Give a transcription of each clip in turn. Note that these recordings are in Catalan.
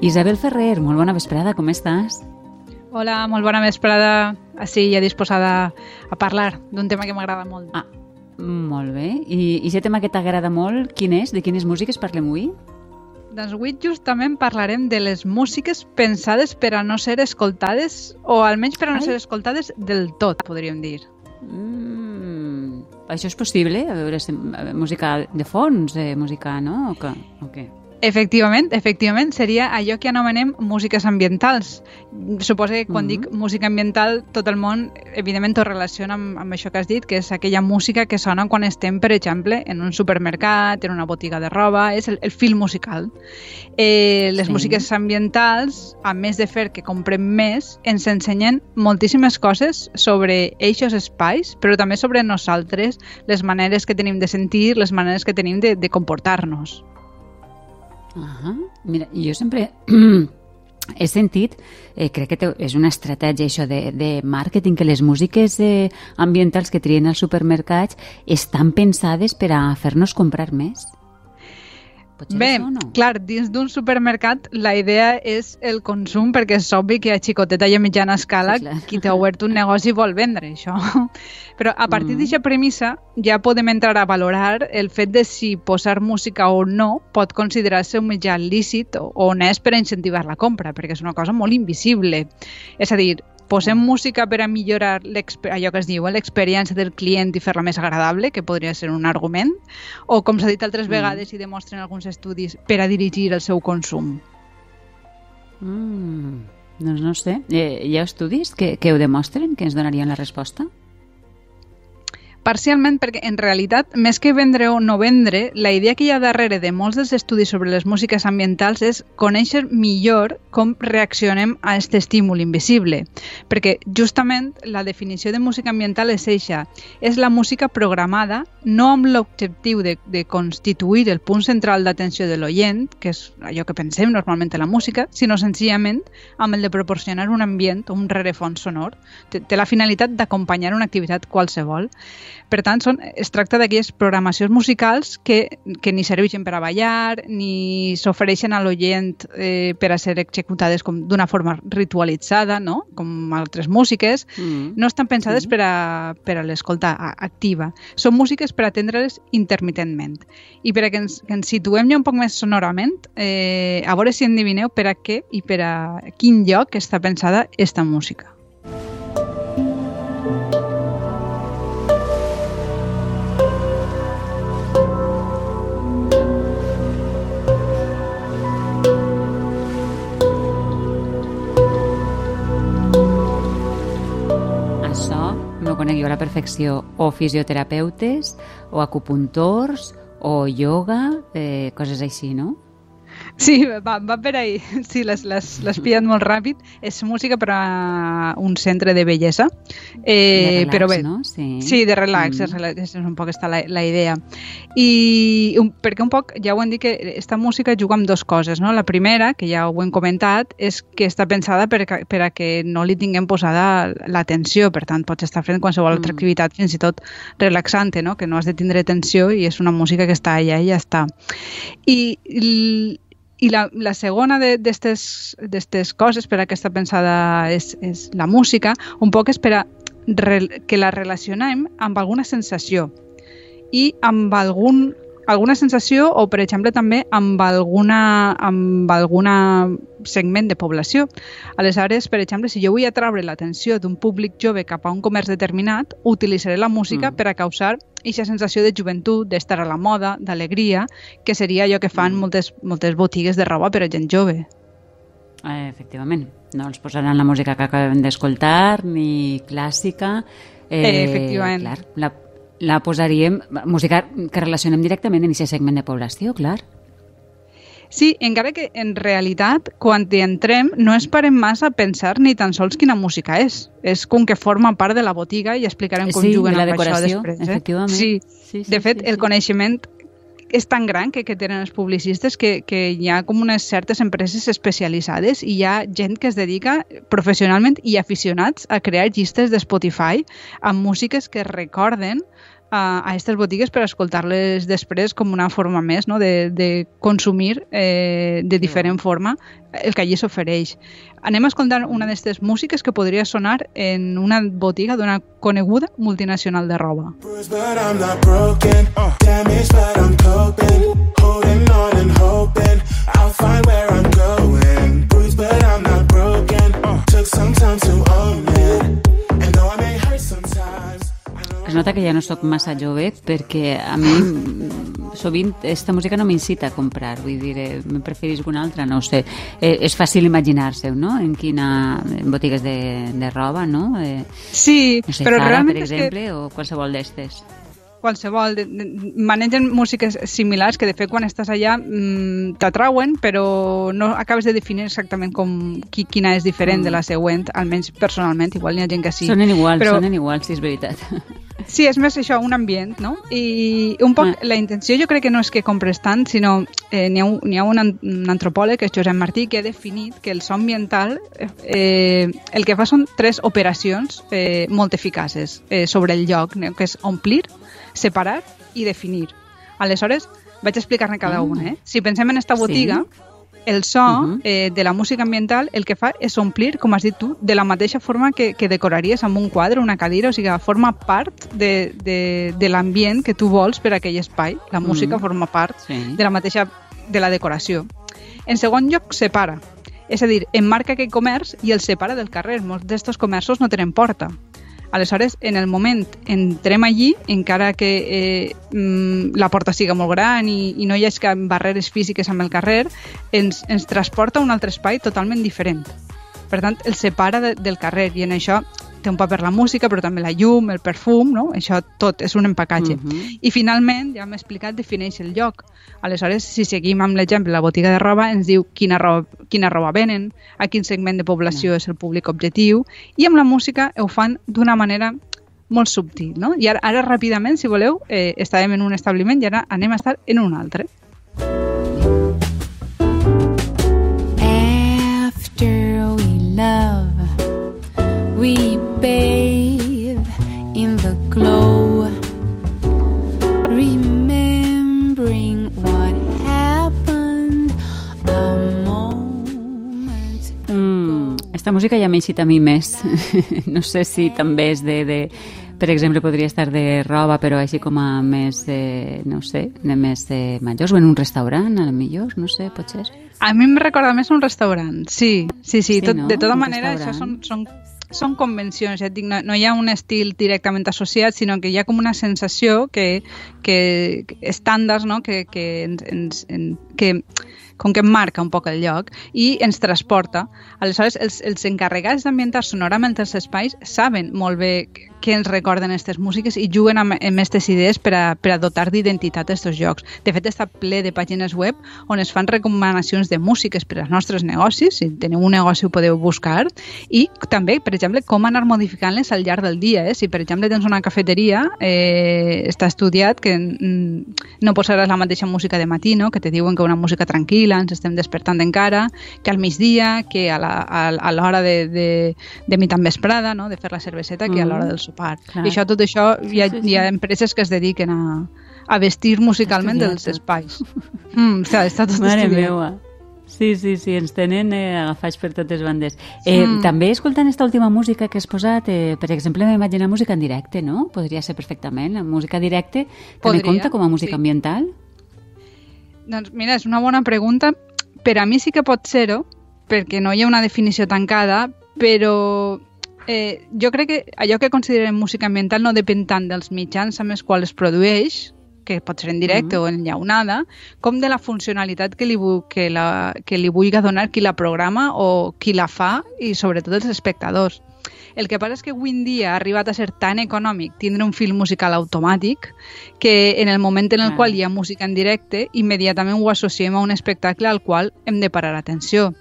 Isabel Ferrer, molt bona vesprada, com estàs? Hola, molt bona vesprada. Així, ja disposada a parlar d'un tema que m'agrada molt. Ah, molt bé. I, i aquest tema que t'agrada molt, quin és? De quines músiques parlem avui? Doncs avui justament parlarem de les músiques pensades per a no ser escoltades, o almenys per a no Ai. ser escoltades del tot, podríem dir. Mm, això és possible? A veure, música de fons, de música, no? O què? O què? Efectivament, efectivament, seria allò que anomenem músiques ambientals. Suposo que quan mm -hmm. dic música ambiental, tot el món, evidentment, ho relaciona amb, amb això que has dit, que és aquella música que sona quan estem, per exemple, en un supermercat, en una botiga de roba, és el, el fil musical. Eh, les sí. músiques ambientals, a més de fer que comprem més, ens ensenyen moltíssimes coses sobre eixos espais, però també sobre nosaltres, les maneres que tenim de sentir, les maneres que tenim de, de comportar-nos. -huh. Mira, jo sempre he sentit, eh, crec que és una estratègia això de, de màrqueting, que les músiques eh, ambientals que trien als supermercats estan pensades per a fer-nos comprar més. Potser Bé, no? clar, dins d'un supermercat la idea és el consum perquè és obvi que a xicoteta i a mitjana escala sí, qui t'ha obert un negoci vol vendre això. Però a partir mm. d'aquesta premissa ja podem entrar a valorar el fet de si posar música o no pot considerar-se un mitjà lícit o honest per a incentivar la compra, perquè és una cosa molt invisible. És a dir, posem música per a millorar allò que es diu, eh, l'experiència del client i fer-la més agradable, que podria ser un argument, o, com s'ha dit altres mm. vegades i demostren alguns estudis, per a dirigir el seu consum? Mm. Doncs no sé. Eh, hi ha estudis que, que ho demostren, que ens donarien la resposta? Parcialment perquè, en realitat, més que vendre o no vendre, la idea que hi ha darrere de molts dels estudis sobre les músiques ambientals és conèixer millor com reaccionem a aquest estímul invisible. Perquè, justament, la definició de música ambiental és eixa. És la música programada no amb l'objectiu de, de constituir el punt central d'atenció de l'oient, que és allò que pensem normalment en la música, sinó senzillament amb el de proporcionar un ambient un rerefons sonor. Té, té la finalitat d'acompanyar una activitat qualsevol. Per tant, són, es tracta d'aquelles programacions musicals que, que ni serveixen per a ballar, ni s'ofereixen a l'oient eh, per a ser executades com d'una forma ritualitzada, no? com altres músiques. Mm. No estan pensades mm. per a, per a l'escolta activa. Són músiques per atendre-les intermitentment. I per a que ens, que ens situem ja un poc més sonorament, eh, a veure si endivineu per a què i per a quin lloc està pensada esta música. Conec jo a la perfecció o fisioterapeutes o acupuntors o yoga, eh, coses així, no? Sí, va, va per ahí. Sí, les, les, les pillen molt ràpid. És música per a un centre de bellesa. Eh, de relax, però bé, no? Sí, sí de relax, mm. és, relax, és un poc està la, la idea. I un, perquè un poc, ja ho hem dit que esta música juga amb dues coses, no? La primera, que ja ho hem comentat, és que està pensada per, per a que no li tinguem posada l'atenció, per tant, pots estar fent qualsevol altra mm. activitat, fins i tot relaxante, no? Que no has de tindre atenció i és una música que està allà i ja està. I i la, la segona d'aquestes coses per a aquesta pensada és, és la música, un poc és per a que la relacionem amb alguna sensació i amb algun alguna sensació o, per exemple, també amb alguna, amb alguna segment de població. Aleshores, per exemple, si jo vull atraure l'atenció d'un públic jove cap a un comerç determinat, utilitzaré la música mm. per a causar aquesta sensació de joventut, d'estar a la moda, d'alegria, que seria allò que fan mm. moltes, moltes botigues de roba per a gent jove. Eh, efectivament. No els posaran la música que acabem d'escoltar, ni clàssica. Eh, eh, efectivament. Clar, la, la posaríem, música que relacionem directament en aquest segment de població, clar. Sí, encara que en realitat, quan hi entrem, no es parem massa a pensar ni tan sols quina música és. És com que forma part de la botiga i explicarem com sí, juguen amb això després. Eh? Efectivament. Sí. Sí, sí, de fet, sí, sí. el coneixement és tan gran que, que tenen els publicistes que, que hi ha com unes certes empreses especialitzades i hi ha gent que es dedica professionalment i aficionats a crear llistes de Spotify amb músiques que recorden a aquestes botigues per escoltar-les després com una forma més no? de, de consumir eh, de diferent forma el que allí s'ofereix. Anem a escoltar una d'aquestes músiques que podria sonar en una botiga d'una coneguda multinacional de roba. Bruised, but I'm not broken. Damaged, but I'm coping. Holding on and hoping I'll find where I'm going. Bruised, but I'm not broken. Took some time to own it. Es nota que ja no sóc massa jove perquè a mi sovint aquesta música no m'incita a comprar, vull dir, eh, me preferís alguna altra, no ho sé. Eh, és fàcil imaginar-se, no?, en quina en botigues de, de roba, no? Eh, sí, no sé, però Zara, realment per és exemple, que o qualsevol d'estes. Qualsevol, manegen músiques similars que de fet quan estàs allà mm, t'atrauen però no acabes de definir exactament com qui, quina és diferent Mm. de la següent, almenys personalment, igual n'hi ha gent que sí. Sonen iguals, però- sonen iguals, sí, és veritat. Sí, és més això, un ambient, no? I un poc Ah. la intenció jo crec que no és que compres tant, sinó eh, n'hi ha, un, ha un, un antropòleg, que és Josep Martí, que ha definit que el so ambiental eh, el que fa són tres operacions eh, molt eficaces eh, sobre el lloc, no? que és omplir, separar i definir. Aleshores, vaig explicar-ne cada Mm. una. Eh? Si pensem en esta Sí. botiga, el so Mhm. eh, de la música ambiental el que fa és omplir, com has dit tu, de la mateixa forma que, que decoraries amb un quadre, una cadira, o sigui, forma part de, de, de l'ambient que tu vols per aquell espai. La música Mhm. forma part Sí. de la mateixa de la decoració. En segon lloc, separa. És a dir, emmarca aquell comerç i el separa del carrer. Molts d'estos comerços no tenen porta. Aleshores, en el moment entrem allí, encara que eh, mm, la porta siga molt gran i, i no hi hagi barreres físiques amb el carrer, ens, ens transporta a un altre espai totalment diferent. Per tant, el separa de, del carrer i en això té un paper la música, però també la llum, el perfum, no? Això tot és un empacatge. Mhm. I finalment, ja m'he explicat, defineix el lloc. Aleshores, si seguim amb l'exemple, la botiga de roba ens diu quina roba, quina roba venen, a quin segment de població és el públic objectiu, i amb la música ho fan d'una manera molt subtil, no? I ara, ara ràpidament, si voleu, eh, estàvem en un establiment i ara anem a estar en un altre. Mm, esta música ja m'ha a mi més. no sé si també és de, de... Per exemple, podria estar de roba, però així com a més, eh, no sé, de més de majors, o en un restaurant, a lo millor, no sé, pot ser. A mi em recorda més un restaurant, sí, sí, sí, Sí, tot, no? de tota Un manera això són, restaurant. són, són convencions, ja et dic, no, no hi ha un estil directament associat, sinó que hi ha com una sensació que, que estàndards, no? que, que, ens, ens, en, que com que marca un poc el lloc i ens transporta. Aleshores, els, els encarregats d'ambientar sonorament els espais saben molt bé què ens recorden aquestes músiques i juguen amb, aquestes idees per a, per a dotar d'identitat a aquests jocs. De fet, està ple de pàgines web on es fan recomanacions de músiques per als nostres negocis, si teniu un negoci ho podeu buscar, i també, per exemple, com anar modificant-les al llarg del dia. Eh? Si, per exemple, tens una cafeteria, eh, està estudiat que mm, no posaràs la mateixa música de matí, no? que te diuen que una música tranquil·la, ens estem despertant encara, que al migdia, que a la- a a l'hora de, de, de mitjan vesprada, no? de fer la cerveseta, que a l'hora del sopar. Clar. I això, tot això, hi ha, Sí, sí, sí. hi ha empreses que es dediquen a, a vestir musicalment Estudiat els tot. espais. Mm, està, està tot Mare estudiat. meua. Sí, sí, sí, ens tenen eh, agafats per totes bandes. Eh, Mm. També escoltant esta última música que has posat, eh, per exemple, m'imagina música en directe, no? Podria ser perfectament. La música directe també compta com a música sí. ambiental? Doncs mira, és una bona pregunta. Per a mi sí que pot ser-ho, perquè no hi ha una definició tancada, però eh, jo crec que allò que considerem música ambiental no depèn tant dels mitjans amb els quals es produeix, que pot ser en directe Mhm. o en llaunada, com de la funcionalitat que li, que la, que li vulgui donar qui la programa o qui la fa i sobretot els espectadors. El que passa és que avui en dia ha arribat a ser tan econòmic tindre un fil musical automàtic que en el moment en el Clar. qual hi ha música en directe, immediatament ho associem a un espectacle al qual hem de parar atenció.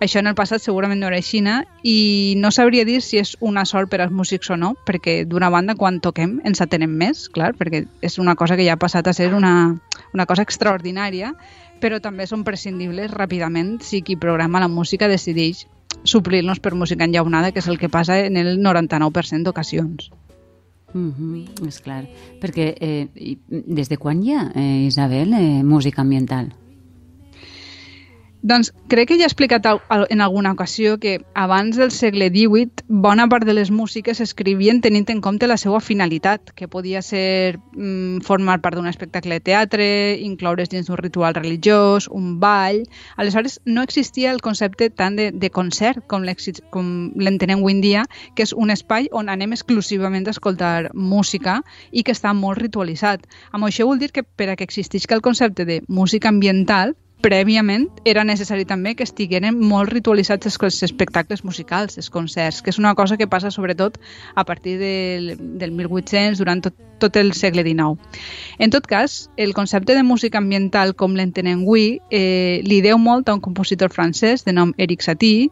Això en el passat segurament no era així i no sabria dir si és una sort per als músics o no, perquè d'una banda quan toquem ens atenem més, clar, perquè és una cosa que ja ha passat a ser una, una cosa extraordinària, però també són prescindibles ràpidament si qui programa la música decideix suplir-nos per música enllaunada, que és el que passa en el 99% d'ocasions. Mm -hmm, és clar. Perquè eh, des de quan hi ha, eh, Isabel, eh, música ambiental? Doncs crec que ja he explicat en alguna ocasió que abans del segle XVIII bona part de les músiques s'escrivien tenint en compte la seva finalitat, que podia ser mm, formar part d'un espectacle de teatre, incloure's dins d'un ritual religiós, un ball... Aleshores, no existia el concepte tant de, de concert com l'entenem avui en dia, que és un espai on anem exclusivament a escoltar música i que està molt ritualitzat. Amb això vol dir que per a que existisca el concepte de música ambiental, prèviament era necessari també que estigueren molt ritualitzats els, espectacles musicals, els concerts, que és una cosa que passa sobretot a partir del, del 1800, durant tot, tot el segle XIX. En tot cas, el concepte de música ambiental com l'entenem avui eh, li deu molt a un compositor francès de nom Eric Satie,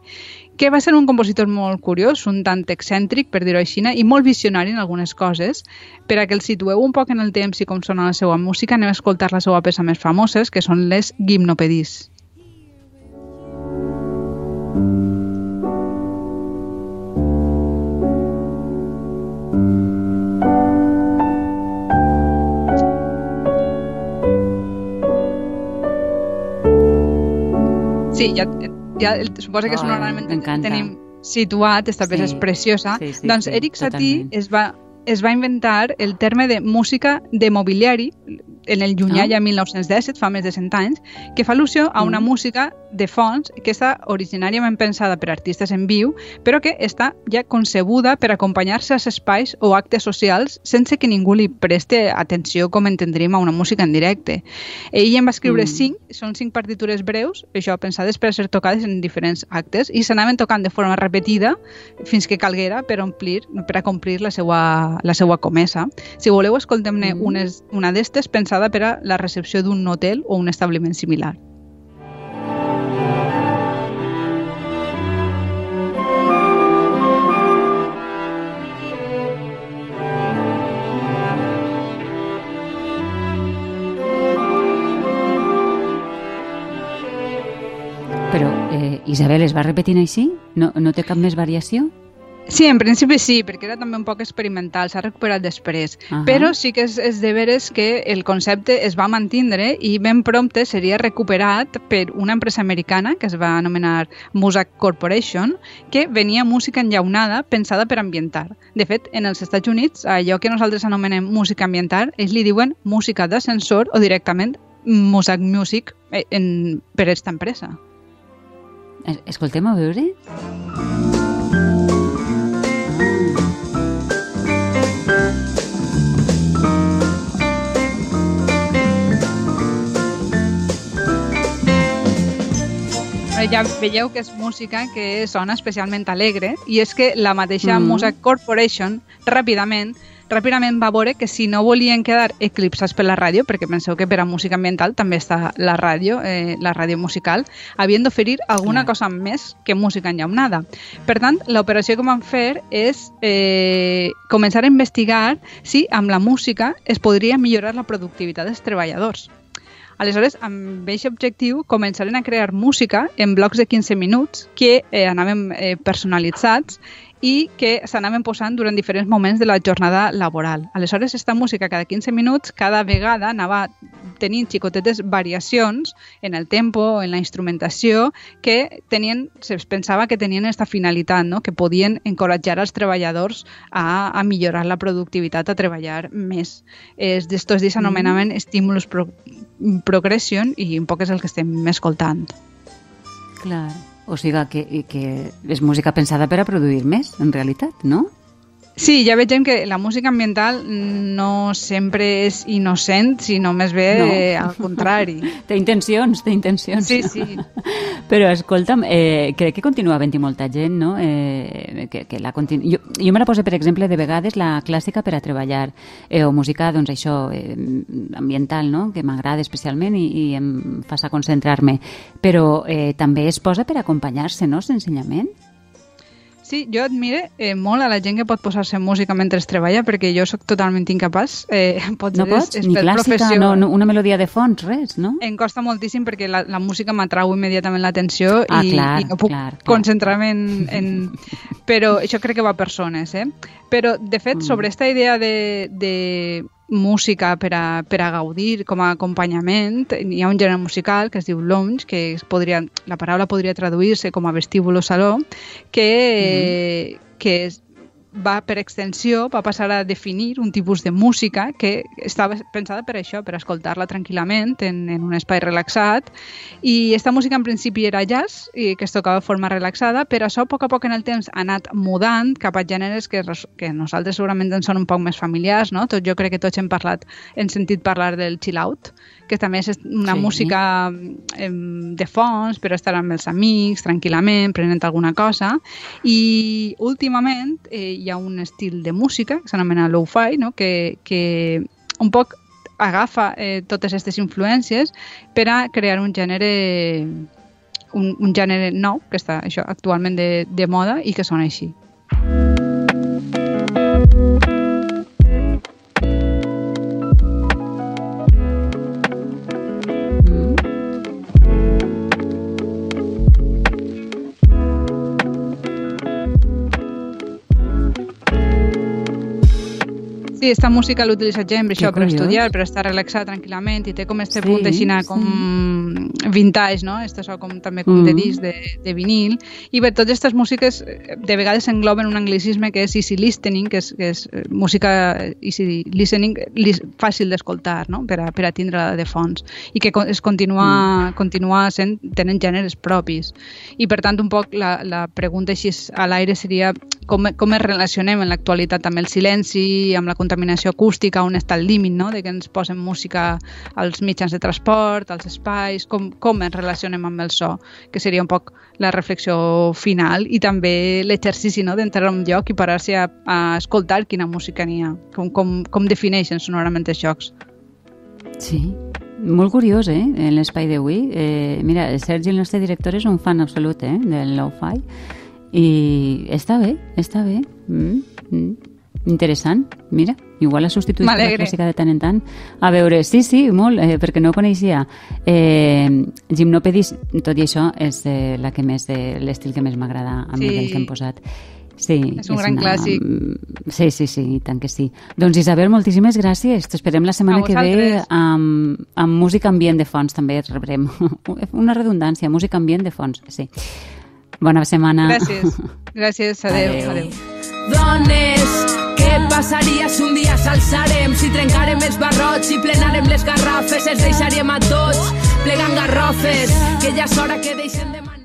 que va ser un compositor molt curiós, un tant excèntric, per dir-ho així, i molt visionari en algunes coses. Per a que el situeu un poc en el temps i com sona la seva música, anem a escoltar la seva peça més famoses, que són les Gimnopedis. Sí, ja, ja suposa que Oh, sonorament m'encanta. tenim situat, esta peça Sí. és preciosa. Sí, sí, doncs sí, Eric Satie es va, es va inventar el terme de música de mobiliari en el llunyà Ah. ja 1917, fa més de 100 anys, que fa al·lusió a una Mm. música de fons que està originàriament pensada per artistes en viu, però que està ja concebuda per acompanyar-se als espais o actes socials sense que ningú li preste atenció com entendríem a una música en directe. Ell en va escriure Mm. cinc, són cinc partitures breus, això pensades per a ser tocades en diferents actes, i s'anaven tocant de forma repetida fins que calguera per omplir, per a complir la seva, la seva comesa. Si voleu, escoltem-ne Mm. unes, una d'estes pensada per a la recepció d'un hotel o un establiment similar. Però, eh, Isabel, es va repetint així? No, no té cap més variació? Sí, en principi sí, perquè era també un poc experimental, s'ha recuperat després. Ahà. Però sí que és, és de veres que el concepte es va mantindre i ben prompte seria recuperat per una empresa americana que es va anomenar Muzak Corporation, que venia música enllaunada pensada per ambientar. De fet, en els Estats Units, allò que nosaltres anomenem música ambiental, ells li diuen música d'ascensor o directament Muzak Music eh, en, per aquesta empresa. Es- Escoltem a veure? Ja veieu que és música que sona especialment alegre i és que la mateixa Mm. Muzak Corporation ràpidament ràpidament va veure que si no volien quedar eclipsats per la ràdio, perquè penseu que per a música ambiental també està la ràdio, eh, la ràdio musical, havien d'oferir alguna cosa més que música enllaunada. Per tant, l'operació que van fer és eh, començar a investigar si amb la música es podria millorar la productivitat dels treballadors. Aleshores, amb aquest objectiu, començaren a crear música en blocs de 15 minuts que eh, anaven eh, personalitzats i que s'anaven posant durant diferents moments de la jornada laboral. Aleshores, aquesta música cada 15 minuts, cada vegada anava tenint xicotetes variacions en el tempo, en la instrumentació, que tenien, se pensava que tenien aquesta finalitat, no? que podien encoratjar els treballadors a, a millorar la productivitat, a treballar més. És d'estos dies s'anomenaven estímulos pro, progression i un poc és el que estem escoltant. Clar. O sigui que, que és música pensada per a produir més, en realitat, no? Sí, ja vegem que la música ambiental no sempre és innocent, sinó més bé No. eh, al contrari. Té intencions, té intencions. Sí, sí. Però escolta'm, eh, crec que continua havent-hi molta gent, no? Eh, que, que la continu... jo, jo me la poso, per exemple, de vegades la clàssica per a treballar, eh, o música, doncs això, eh, ambiental, no? Que m'agrada especialment i, i em fa concentrar-me. Però eh, també es posa per acompanyar-se, no?, senzillament. Sí, jo admire eh, molt a la gent que pot posar-se música mentre es treballa, perquè jo sóc totalment incapaç. Eh, potser No pots? és, Ni clàssica, professió. no, no, una melodia de fons, res, no? Em costa moltíssim perquè la, la música m'atrau immediatament l'atenció Ah, i, clar, i no puc clar, clar. concentrar-me en, en... Però això crec que va per zones, eh? Però, de fet, Mm. sobre esta idea de, de música per a, per a gaudir com a acompanyament, hi ha un gènere musical que es diu lounge, que es podria, la paraula podria traduir-se com a vestíbul o saló, que, que és, va per extensió, va passar a definir un tipus de música que estava pensada per això, per escoltar-la tranquil·lament en, en un espai relaxat i esta música en principi era jazz i que es tocava de forma relaxada, però això a poc a poc en el temps ha anat mudant cap a gèneres que, que nosaltres segurament ens són un poc més familiars, no? Tot, jo crec que tots hem parlat, hem sentit parlar del chill out, que també és una Sí. música em, de fons, però estar amb els amics, tranquil·lament, prenent alguna cosa. I últimament eh, hi ha un estil de música que s'anomena lo-fi, no? que, que un poc agafa eh, totes aquestes influències per a crear un gènere un, un gènere nou que està això actualment de, de moda i que sona així. Mm. Sí, esta música l'utilitza gent això, per estudiar, per estar relaxat tranquil·lament i té com este Sí, punt sí. com vintage, no? Este so com també com de Mm. disc de, de vinil i per totes aquestes músiques de vegades engloben un anglicisme que és easy listening, que és, que és eh, música easy listening lis, fàcil d'escoltar, no? Per a, per a tindre de fons i que es continua, continua sent, tenen gèneres propis i per tant un poc la, la pregunta així a l'aire seria com, com es relacionem en l'actualitat amb el silenci, amb la contaminació acústica, on està el límit no? de que ens posen música als mitjans de transport, als espais, com, com ens relacionem amb el so, que seria un poc la reflexió final i també l'exercici no? d'entrar en un lloc i parar-se a, a escoltar quina música n'hi ha, com, com, com defineixen sonorament els jocs. Sí, molt curiós, eh, l'espai d'avui. Eh, mira, el Sergi, el nostre director, és un fan absolut, eh, del lo-fi. I està bé, està bé. Mm, mm. Interessant, mira, igual la substituïs per la clàssica de tant en tant. A veure, sí, sí, molt, eh, perquè no ho coneixia. Eh, Gimnopedis, tot i això, és eh, la que més, eh, l'estil que més m'agrada a mi Sí. del que hem posat. Sí, És un gran clàssic. Sí, sí, sí, i tant que sí. Doncs Isabel, moltíssimes gràcies. T'esperem la setmana que ve amb, amb música ambient de fons, també rebrem. Una redundància, música ambient de fons, sí. Bona setmana. Gràcies. Gràcies, adeu. Adeu. adeu. Dones, què passaria si un dia s'alçarem? Si trencarem els barrots, si plenarem les garrafes, els deixaríem a tots plegant garrofes, que ja és hora que deixen de...